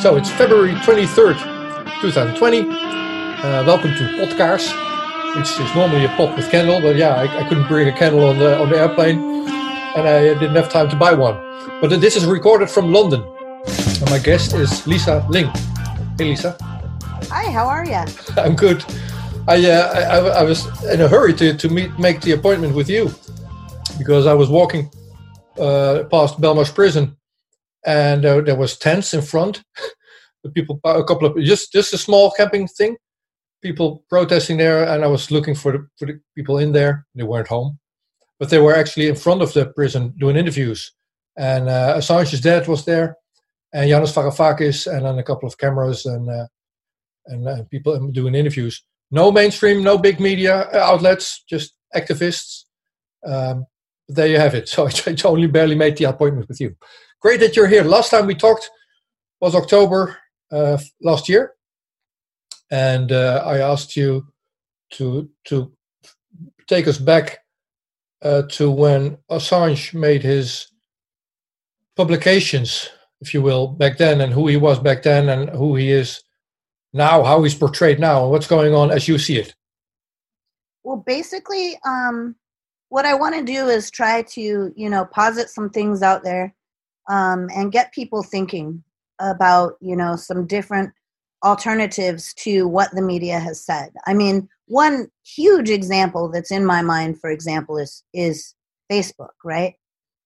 So it's February 23rd, 2020. Uh, welcome to Podcast, which is normally a pot with candle, but yeah, I, I, couldn't bring a candle on the on the airplane, and I didn't have time to buy one. But this is recorded from London, and my guest is Lisa Ling. Hey, Lisa. Hi, how are you? I'm good. I, uh, I, I was in a hurry to to meet make the appointment with you because I was walking uh, past Belmarsh Prison and uh, there was tents in front. people, a couple of just just a small camping thing. People protesting there, and I was looking for the, for the people in there. They weren't home, but they were actually in front of the prison doing interviews. And uh, Assange's dad was there, and Yanis Varoufakis, and then a couple of cameras and uh, and uh, people doing interviews. No mainstream, no big media outlets, just activists. Um, there you have it. So I only barely made the appointment with you. Great that you're here. Last time we talked was October uh, last year, and uh, I asked you to to take us back uh, to when Assange made his publications, if you will, back then, and who he was back then, and who he is now, how he's portrayed now, and what's going on as you see it. Well, basically, um, what I want to do is try to, you know, posit some things out there um, and get people thinking about you know some different alternatives to what the media has said. I mean, one huge example that's in my mind, for example, is is Facebook. Right?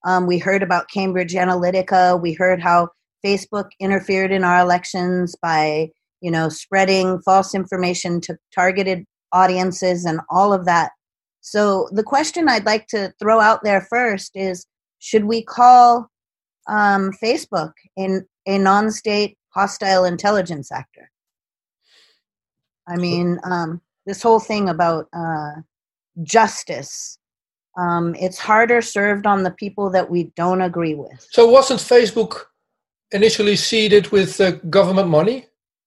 Um, we heard about Cambridge Analytica. We heard how Facebook interfered in our elections by you know spreading false information to targeted audiences and all of that. So the question I'd like to throw out there first is: Should we call um, Facebook in a non-state hostile intelligence actor. I mean, um, this whole thing about uh, justice. Um, it's harder served on the people that we don't agree with. So, wasn't Facebook initially seeded with uh, government money,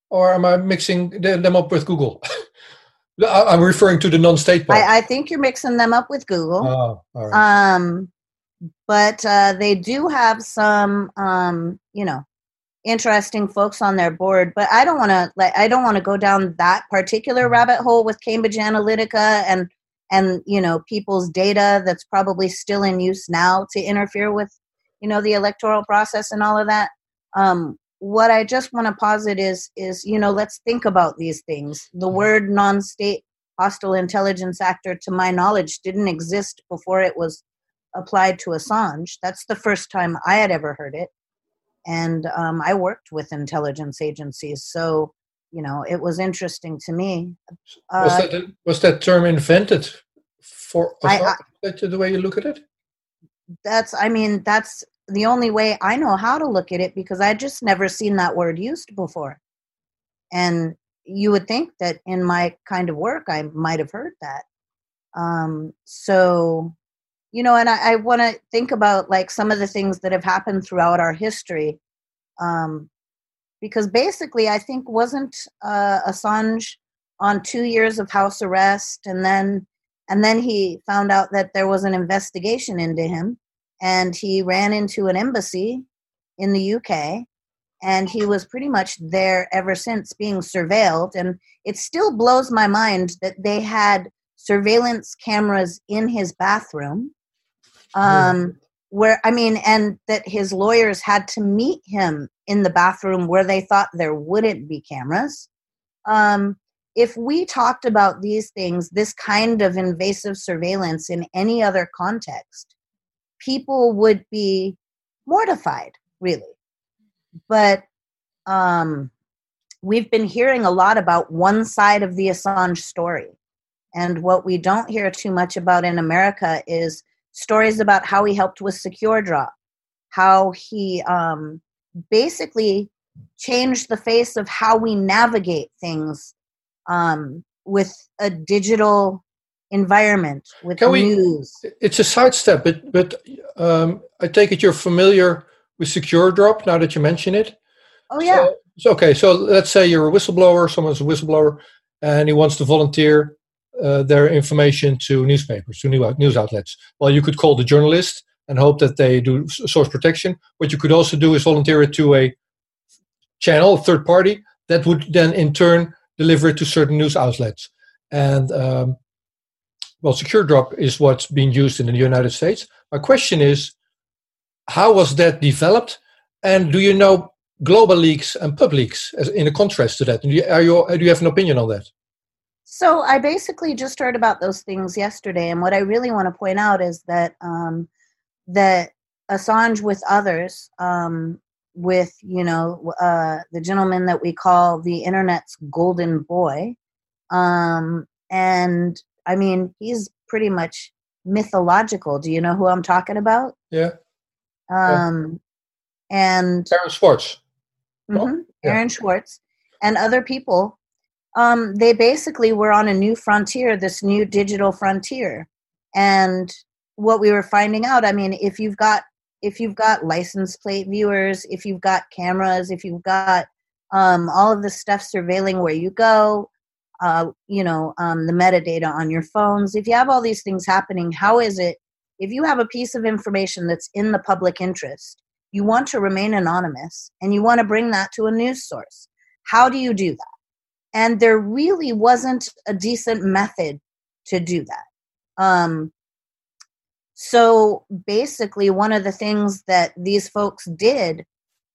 or am I mixing them up with Google? I'm referring to the non-state part. I, I, think you're mixing them up with Google. Oh, Um, but uh, they do have some, um, you know, interesting folks on their board. But I don't want to like I don't want to go down that particular mm-hmm. rabbit hole with Cambridge Analytica and and you know people's data that's probably still in use now to interfere with you know the electoral process and all of that. Um, what I just want to posit is is you know let's think about these things. The mm-hmm. word non-state hostile intelligence actor, to my knowledge, didn't exist before it was applied to Assange. That's the first time I had ever heard it. And um, I worked with intelligence agencies. So, you know, it was interesting to me. Uh, was, that, was that term invented for? I, I, the way you look at it? That's, I mean, that's the only way I know how to look at it because I just never seen that word used before. And you would think that in my kind of work, I might have heard that. Um, so you know and i, I want to think about like some of the things that have happened throughout our history um, because basically i think wasn't uh, assange on two years of house arrest and then and then he found out that there was an investigation into him and he ran into an embassy in the uk and he was pretty much there ever since being surveilled and it still blows my mind that they had surveillance cameras in his bathroom um, where I mean, and that his lawyers had to meet him in the bathroom where they thought there wouldn't be cameras. Um, if we talked about these things, this kind of invasive surveillance in any other context, people would be mortified, really. But um, we've been hearing a lot about one side of the Assange story. And what we don't hear too much about in America is stories about how he helped with secure drop how he um, basically changed the face of how we navigate things um, with a digital environment with Can news. We, it's a sidestep, but but um, I take it you're familiar with secure drop now that you mention it. Oh yeah. So, so, okay, so let's say you're a whistleblower. Someone's a whistleblower, and he wants to volunteer uh, their information to newspapers, to new news outlets. Well, you could call the journalist and hope that they do source protection. What you could also do is volunteer it to a channel, a third party, that would then in turn deliver it to certain news outlets. And um, well, SecureDrop is what's being used in the United States. My question is, how was that developed? And do you know global leaks and pub leaks as in a contrast to that? Are you, do you have an opinion on that? So I basically just heard about those things yesterday, and what I really want to point out is that um, that Assange with others, um, with you know uh, the gentleman that we call the internet's golden boy, um, and I mean he's pretty much mythological. Do you know who I'm talking about? Yeah. Um, yeah. and Aaron Swartz. Mm-hmm, yeah. Aaron Swartz and other people um, they basically were on a new frontier, this new digital frontier. And what we were finding out, I mean, if you've got if you've got license plate viewers, if you've got cameras, if you've got um, all of the stuff surveilling where you go, uh, you know, um, the metadata on your phones, if you have all these things happening, how is it if you have a piece of information that's in the public interest, you want to remain anonymous and you want to bring that to a news source? How do you do that? And there really wasn't a decent method to do that. Um, so basically, one of the things that these folks did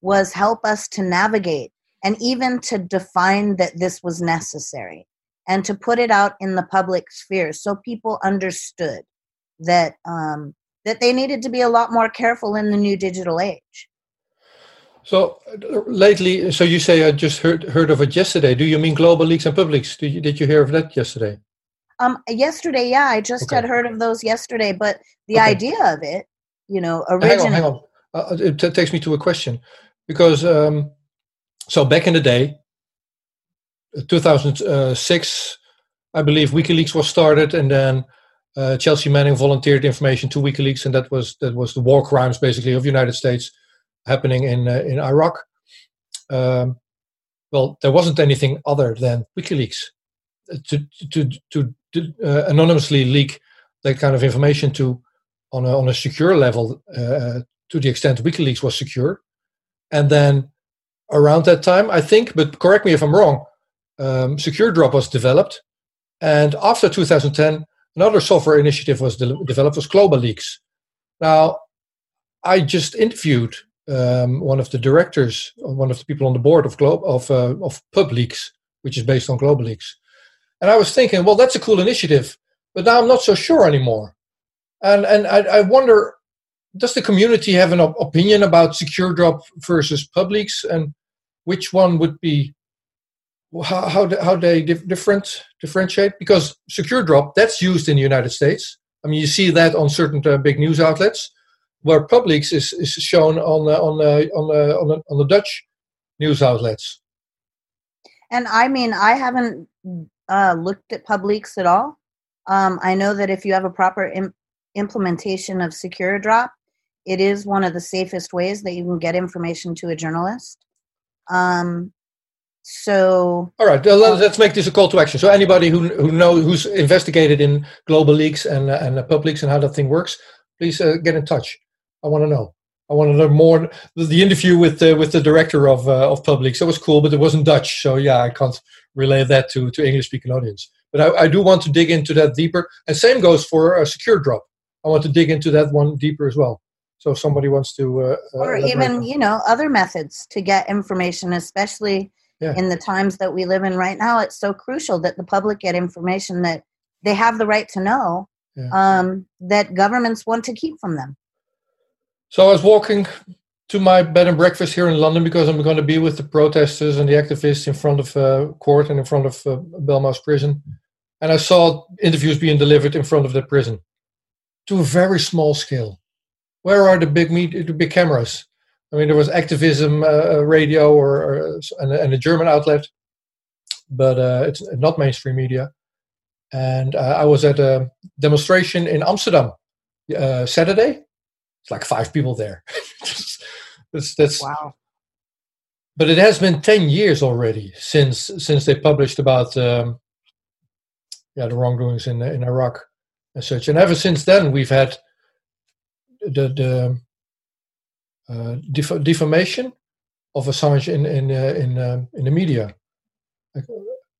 was help us to navigate and even to define that this was necessary and to put it out in the public sphere so people understood that um, that they needed to be a lot more careful in the new digital age. So lately, so you say I just heard heard of it yesterday. Do you mean global leaks and PubLeaks? Did you, did you hear of that yesterday? Um, yesterday, yeah, I just okay. had heard of those yesterday. But the okay. idea of it, you know, originally. Hang on, hang on. Uh, it t- takes me to a question because um, so back in the day, 2006, I believe WikiLeaks was started, and then uh, Chelsea Manning volunteered information to WikiLeaks, and that was that was the war crimes basically of the United States happening in uh, in Iraq. Um, well, there wasn't anything other than WikiLeaks to to to, to uh, anonymously leak that kind of information to on a, on a secure level uh, to the extent WikiLeaks was secure, and then around that time, I think, but correct me if I'm wrong, um, SecureDrop was developed, and after 2010, another software initiative was de- developed was Global Leaks. Now, I just interviewed um, one of the directors, one of the people on the board of Globe of uh, of PubLeaks, which is based on Global Leaks. And I was thinking, well, that's a cool initiative, but now I'm not so sure anymore. And and I, I wonder, does the community have an op- opinion about SecureDrop versus PubLeaks, and which one would be how how, how they dif- different differentiate? Because SecureDrop that's used in the United States. I mean, you see that on certain uh, big news outlets where PubLeaks is, is shown on uh, on uh, on uh, on, the, on the Dutch news outlets. And I mean, I haven't uh, looked at PubLeaks at all. Um, I know that if you have a proper Im- implementation of SecureDrop, it is one of the safest ways that you can get information to a journalist. Um, so, all right, let's make this a call to action. So, anybody who who knows who's investigated in global leaks and uh, and uh, and how that thing works, please uh, get in touch. I want to know. I want to learn more. The, the interview with the with the director of uh, of PubLeaks that was cool, but it wasn't Dutch, so yeah, I can't relay that to to English speaking audience. But I, I, do want to dig into that deeper, and same goes for a secure drop. I want to dig into that one deeper as well. So if somebody wants to, uh, uh or even you know other methods to get information, especially yeah. in the times that we live in right now. It's so crucial that the public get information that they have the right to know yeah. um, that governments want to keep from them. So I was walking to my bed and breakfast here in London because I'm going to be with the protesters and the activists in front of uh, court and in front of uh, prison. And I saw interviews being delivered in front of the prison to a very small scale. Where are the big media, the big cameras? I mean, there was activism uh, radio or, or and, and, a German outlet, but uh, it's not mainstream media. And uh, I was at a demonstration in Amsterdam uh, Saturday, it's like five people there. that's, that's wow. But it has been ten years already since since they published about um, yeah the wrongdoings in in Iraq and such, and ever since then we've had the the uh, def- defamation of Assange in in uh, in um, in the media.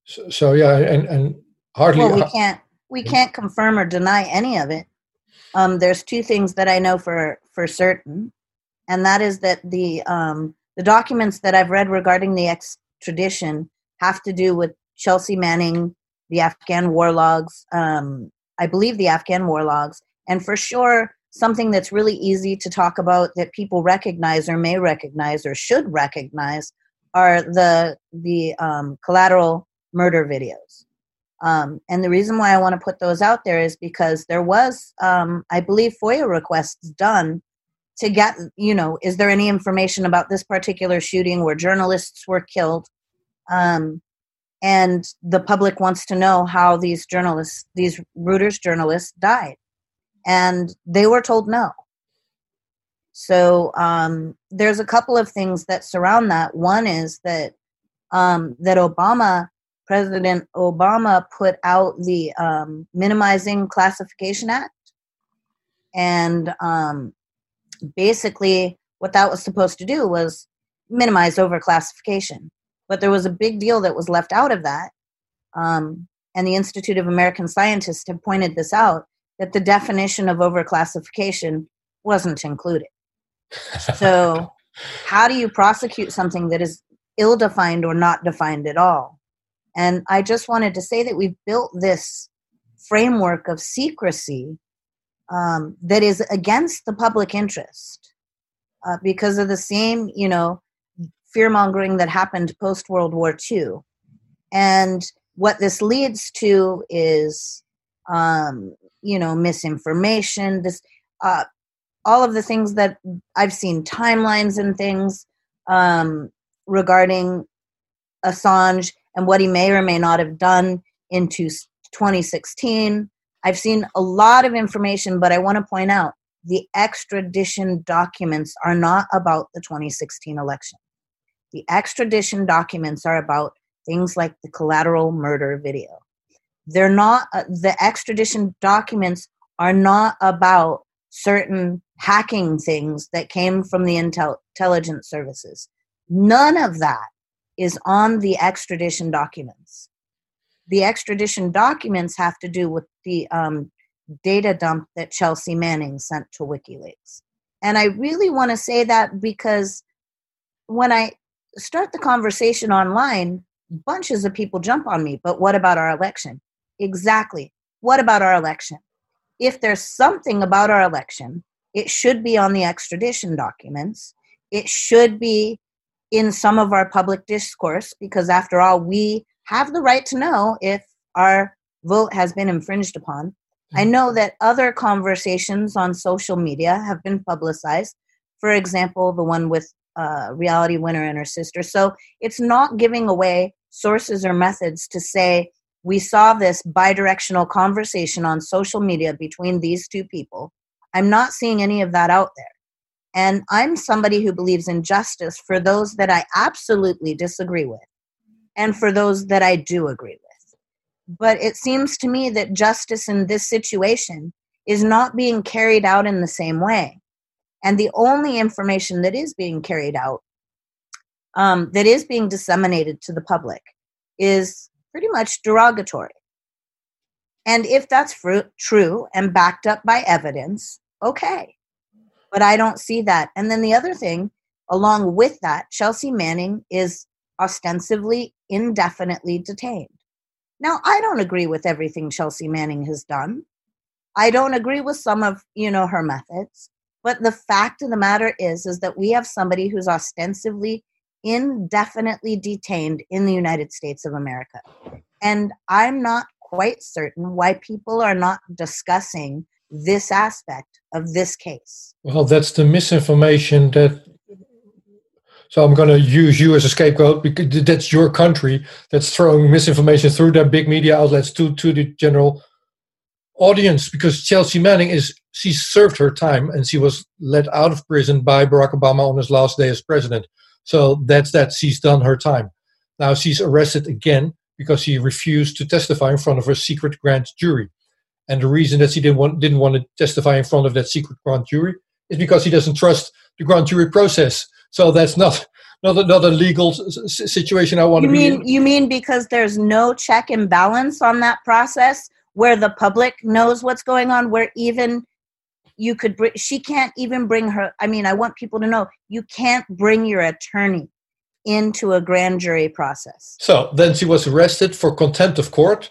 So, so, yeah, and and hardly. Well, we can't we can't confirm or deny any of it. Um, there's two things that I know for for certain, and that is that the um, the documents that I've read regarding the extradition have to do with Chelsea Manning, the Afghan war logs. Um, I believe the Afghan war logs, and for sure something that's really easy to talk about that people recognize or may recognize or should recognize are the the um, collateral murder videos. Um, and the reason why I want to put those out there is because there was, um, I believe, FOIA requests done to get, you know, is there any information about this particular shooting where journalists were killed? Um, and the public wants to know how these journalists, these Reuters journalists, died, and they were told no. So um, there's a couple of things that surround that. One is that um, that Obama President Obama put out the um, Minimizing Classification Act. And um, basically, what that was supposed to do was minimize overclassification. But there was a big deal that was left out of that. Um, and the Institute of American Scientists have pointed this out that the definition of overclassification wasn't included. So, how do you prosecute something that is ill defined or not defined at all? And I just wanted to say that we've built this framework of secrecy um, that is against the public interest uh, because of the same, you know, fear mongering that happened post World War II. And what this leads to is, um, you know, misinformation. This, uh, all of the things that I've seen timelines and things um, regarding Assange and what he may or may not have done into 2016. I've seen a lot of information, but I want to point out the extradition documents are not about the 2016 election. The extradition documents are about things like the collateral murder video. They're not, uh, the extradition documents are not about certain hacking things that came from the intel- intelligence services. None of that is on the extradition documents. The extradition documents have to do with the um, data dump that Chelsea Manning sent to WikiLeaks. And I really want to say that because when I start the conversation online, bunches of people jump on me. But what about our election? Exactly. What about our election? If there's something about our election, it should be on the extradition documents. It should be in some of our public discourse because after all we have the right to know if our vote has been infringed upon. Mm-hmm. i know that other conversations on social media have been publicized for example the one with uh, reality winner and her sister. So it's not giving away sources or methods to say we saw this bidirectional conversation on social media between these two people. I'm not seeing any of that out there and I'm somebody who believes in justice for those that I absolutely disagree with and for those that I do agree with. But it seems to me that justice in this situation is not being carried out in the same way. And the only information that is being carried out, um, that is being disseminated to the public, is pretty much derogatory. And if that's true and backed up by evidence, okay but I don't see that. And then the other thing, along with that, Chelsea Manning is ostensibly indefinitely detained. Now, I don't agree with everything Chelsea Manning has done. I don't agree with some of, you know, her methods. But the fact of the matter is is that we have somebody who's ostensibly indefinitely detained in the United States of America. And I'm not quite certain why people are not discussing this aspect of this case. Well, that's the misinformation that. So I'm going to use you as a scapegoat because that's your country that's throwing misinformation through their big media outlets to to the general audience. Because Chelsea Manning is she served her time and she was let out of prison by Barack Obama on his last day as president. So that's that. She's done her time. Now she's arrested again because she refused to testify in front of a secret grand jury. And the reason that he didn't want, didn't want to testify in front of that secret grand jury is because he doesn't trust the grand jury process. So that's not not a, not a legal situation. I want you to mean be. you mean because there's no check and balance on that process where the public knows what's going on, where even you could bring, she can't even bring her. I mean, I want people to know you can't bring your attorney into a grand jury process. So then she was arrested for contempt of court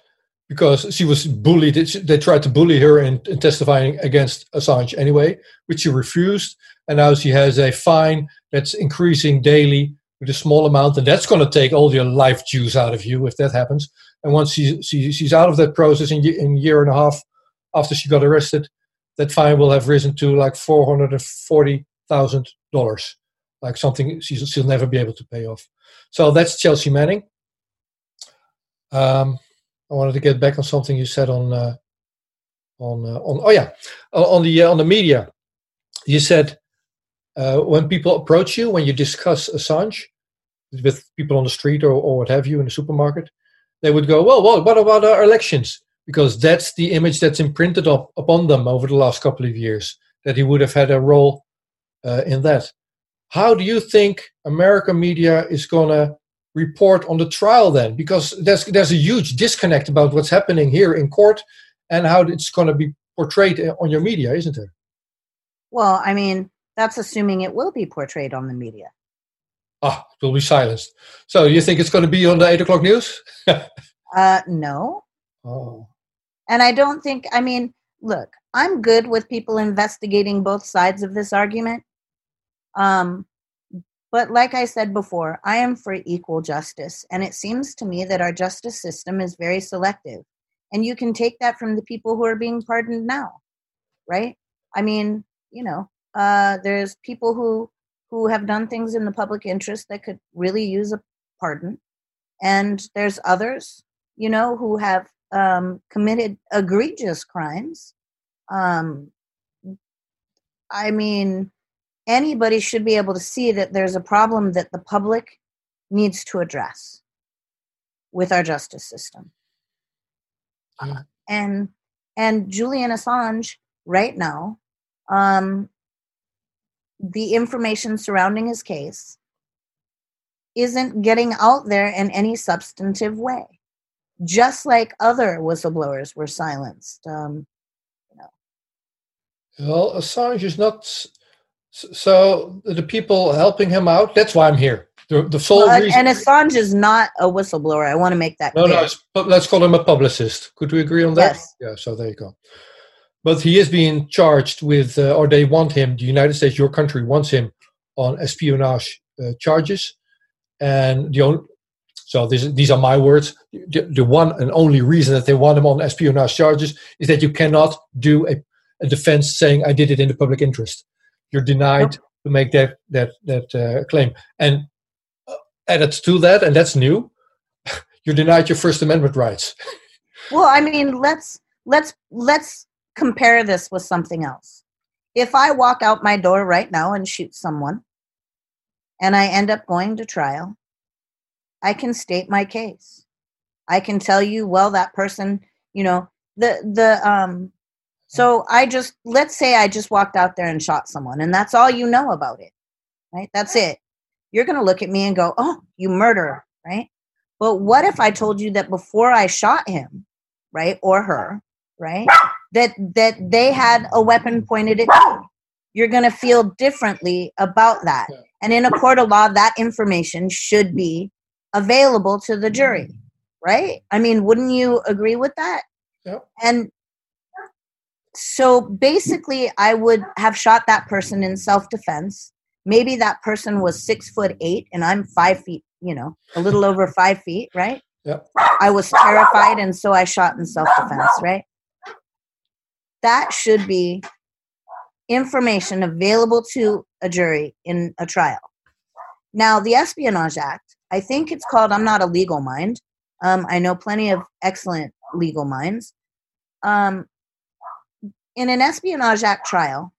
because she was bullied. They tried to bully her in, in, testifying against Assange anyway, which she refused. And now she has a fine that's increasing daily with a small amount, and that's going to take all your life juice out of you if that happens. And once she, she she's out of that process in, in a year and a half after she got arrested, that fine will have risen to like four hundred and forty thousand dollars, like something she'll, she'll never be able to pay off. So that's Chelsea Manning. Um, I wanted to get back on something you said on uh, on uh, on oh yeah on the uh, on the media. You said uh, when people approach you when you discuss Assange with people on the street or, or what have you in the supermarket, they would go, "Well, well, what about our elections?" Because that's the image that's imprinted up upon them over the last couple of years that he would have had a role uh, in that. How do you think American media is gonna report on the trial then because there's there's a huge disconnect about what's happening here in court and how it's going to be portrayed on your media isn't there well i mean that's assuming it will be portrayed on the media. Ah it will be silenced. So you think it's going to be on the 8 o'clock news? Uh no. Oh. And i don't think i mean look i'm good with people investigating both sides of this argument. Um but like I said before, I am for equal justice. And it seems to me that our justice system is very selective. And you can take that from the people who are being pardoned now, right? I mean, you know, uh, there's people who who have done things in the public interest that could really use a pardon, and there's others, you know, who have um, committed egregious crimes. Um, I mean, anybody should be able to see that there's a problem that the public needs to address with our justice system. Uh, and and Julian Assange right now, um, the information surrounding his case isn't getting out there in any substantive way, just like other whistleblowers were silenced. Um, you know. Well, Assange is not so the people helping him out, that's why I'm here. The, the sole well, reason. And Assange is not a whistleblower. I want to make that no, clear. no, let's call him a publicist. Could we agree on that? Yes. Yeah, so there you go. But he is being charged with, uh, or they want him, the United States, your country wants him on espionage uh, charges. And the only, so this, these are my words. The, the, one and only reason that they want him on espionage charges is that you cannot do a, a defense saying, I did it in the public interest you're denied yep. to make that that that uh, claim. And uh, added to that, and that's new, you're denied your First Amendment rights. well, I mean, let's let's let's compare this with something else. If I walk out my door right now and shoot someone, and I end up going to trial, I can state my case. I can tell you, well, that person, you know, the the um so I just, let's say I just walked out there and shot someone, and that's all you know about it, right? That's it. You're going to look at me and go, oh, you murderer, right? But what if I told you that before I shot him, right, or her, right, that that they had a weapon pointed at you? You're going to feel differently about that. And in a court of law, that information should be available to the jury, right? I mean, wouldn't you agree with that? Yep. And so basically, I would have shot that person in self defense. Maybe that person was six foot eight and I'm five feet, you know, a little over five feet, right? Yep. I was terrified and so I shot in self defense, right? That should be information available to a jury in a trial. Now, the Espionage Act, I think it's called, I'm not a legal mind. Um, I know plenty of excellent legal minds. Um, in an Espionage Act trial,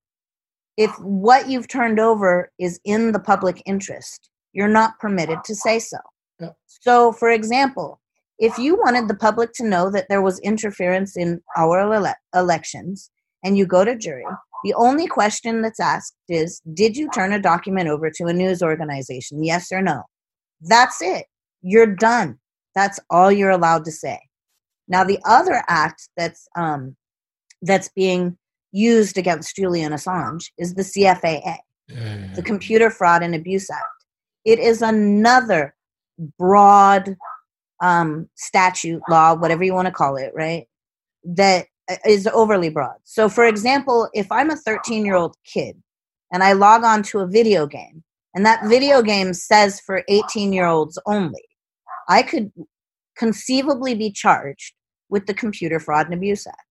if what you've turned over is in the public interest, you're not permitted to say so. Yeah. So, for example, if you wanted the public to know that there was interference in our ele- elections and you go to jury The only question that's asked is Did you turn a document over to a news organization? Yes or no? That's it. You're done. That's all you're allowed to say. Now, the other act that's um, that's being used against Julian Assange is the CFAA, mm. the Computer Fraud and Abuse Act. It is another broad um, statute, law, whatever you want to call it, right? That uh, overly broad. So, for example, if I'm a 13 year old kid and I log on to a video game, and that video game says for 18 year olds only, I could conceivably be charged with the Computer Fraud and Abuse Act.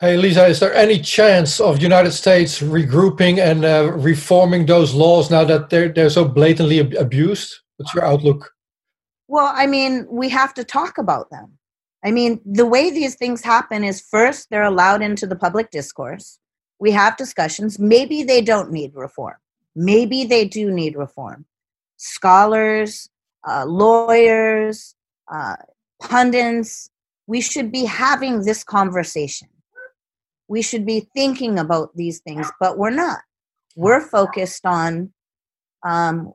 Hey, Lisa, is there any chance of United States regrouping and uh, reforming those laws now that they're, they're so blatantly ab- abused? What's your outlook? Well, I mean, we have to talk about them. I mean, the way these things happen is first they're allowed into the public discourse. We have discussions. Maybe they don't need reform. Maybe they do need reform. Scholars, uh, lawyers, uh, pundits, we should be having this conversation we should be thinking about these things, but we're not. We're focused on um,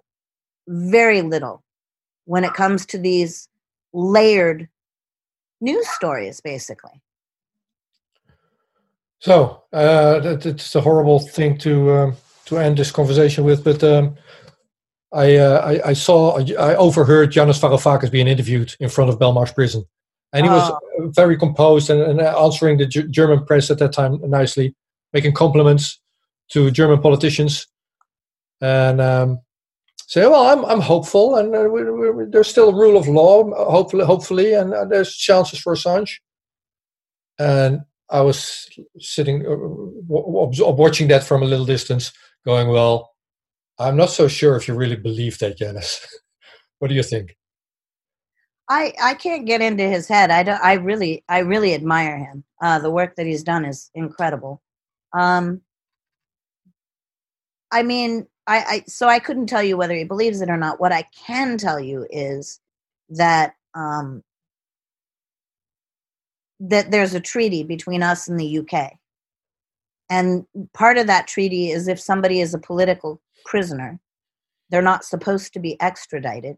very little when it comes to these layered news stories, basically. So uh, it's a horrible thing to um, to end this conversation with, but um, I, uh, I, I saw I overheard Yanis Varoufakis being interviewed in front of Belmarsh prison, and he was ah. very composed and, and answering the G- German press at that time nicely, making compliments to German politicians, and um, say, "Well, I'm I'm hopeful, and uh, we, we, there's still a rule of law, hopefully, hopefully, and uh, there's chances for Assange." And I was sitting, uh, w- watching that from a little distance, going, "Well, I'm not so sure if you really believe that, Yanis. what do you think?" I I can't get into his head. I don't, I really I really admire him. Uh, the work that he's done is incredible. Um, I mean, I, I so I couldn't tell you whether he believes it or not. What I can tell you is that um, that there's a treaty between us and the UK, and part of that treaty is if somebody is a political prisoner, they're not supposed to be extradited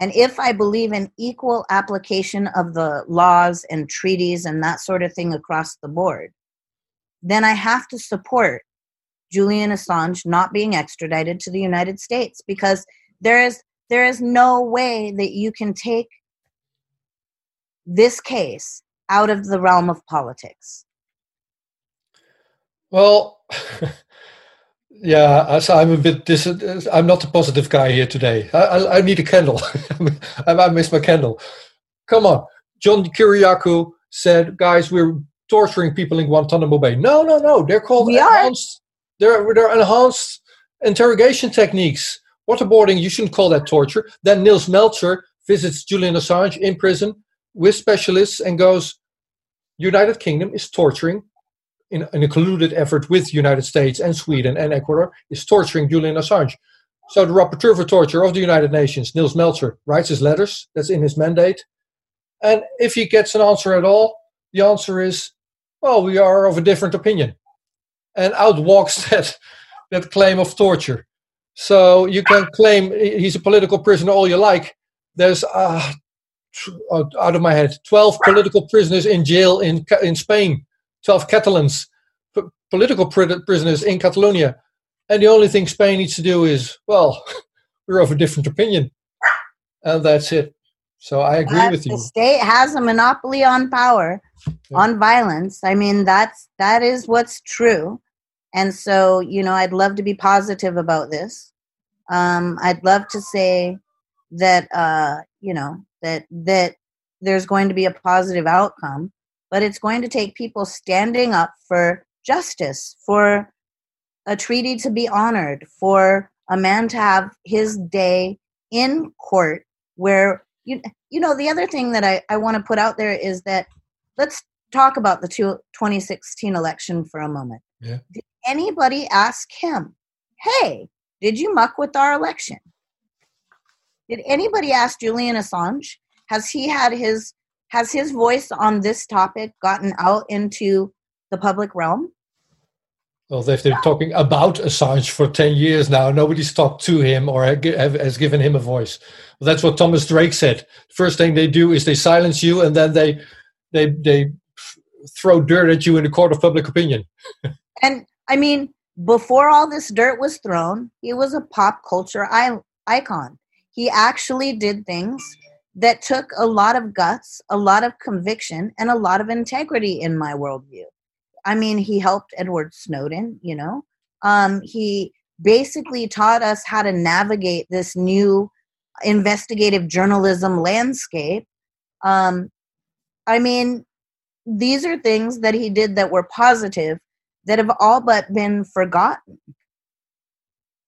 and if I believe in equal application of the laws and treaties and that sort of thing across the board, then I have to support Julian Assange not being extradited to the United States because there is there is no way that you can take this case out of the realm of politics. Well, Yeah, so I'm a bit. Dis- I'm not the positive guy here today. I, I, I need a candle. I, I miss my candle. Come on, John Kiriakou said, "Guys, we're torturing people in Guantanamo Bay." No, no, no. They're called we enhanced. Are. They're they're enhanced interrogation techniques. Waterboarding. You shouldn't call that torture. Then Nils Melzer visits Julian Assange in prison with specialists and goes, "United Kingdom is torturing in, in a colluded effort with the United States and Sweden and Ecuador, is torturing Julian Assange. So the rapporteur for torture of the United Nations, Nils Melzer, writes his letters. That's in his mandate. And if he gets an answer at all, the answer is, well, we are of a different opinion. And out walks that, that claim of torture. So you can claim he's a political prisoner all you like. There's, uh, out of my head, 12 political prisoners in jail in, in Spain 12 Catalans, p- political pr- prisoners in Catalonia. And the only thing Spain needs to do is, well, we're of a different opinion. And that's it. So I agree with you. The state has a monopoly on power, yeah. on violence. I mean, that's that is what's true. And so, you know, I'd love to be positive about this. Um, I'd love to say that, uh, you know, that that there's going to be a positive outcome but it's going to take people standing up for justice, for a treaty to be honored, for a man to have his day in court where you you know the other thing that I, I want to put out there is that let's talk about the two, 2016 election for a moment. Yeah. Did anybody ask him, hey, did you muck with our election? Did anybody ask Julian Assange? Has he had his has his voice on this topic gotten out into the public realm. Well, they've been talking about Assange for 10 years now. Nobody's talked to him or has given him a voice. Well, that's what Thomas Drake said. First thing they do is they silence you and then they, they, they throw dirt at you in the court of public opinion. and I mean, before all this dirt was thrown, he was a pop culture icon. He actually did things that took a lot of guts, a lot of conviction, and a lot of integrity in my worldview. I mean, he helped Edward Snowden, you know. Um, he basically taught us how to navigate this new investigative journalism landscape. Um, I mean, these are things that he did that were positive that have all but been forgotten.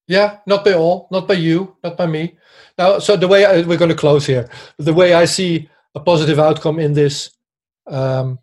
Yeah, not by all, not by you, not by me. Now, so the way I, we're going to close here, the way I see a positive outcome in this um,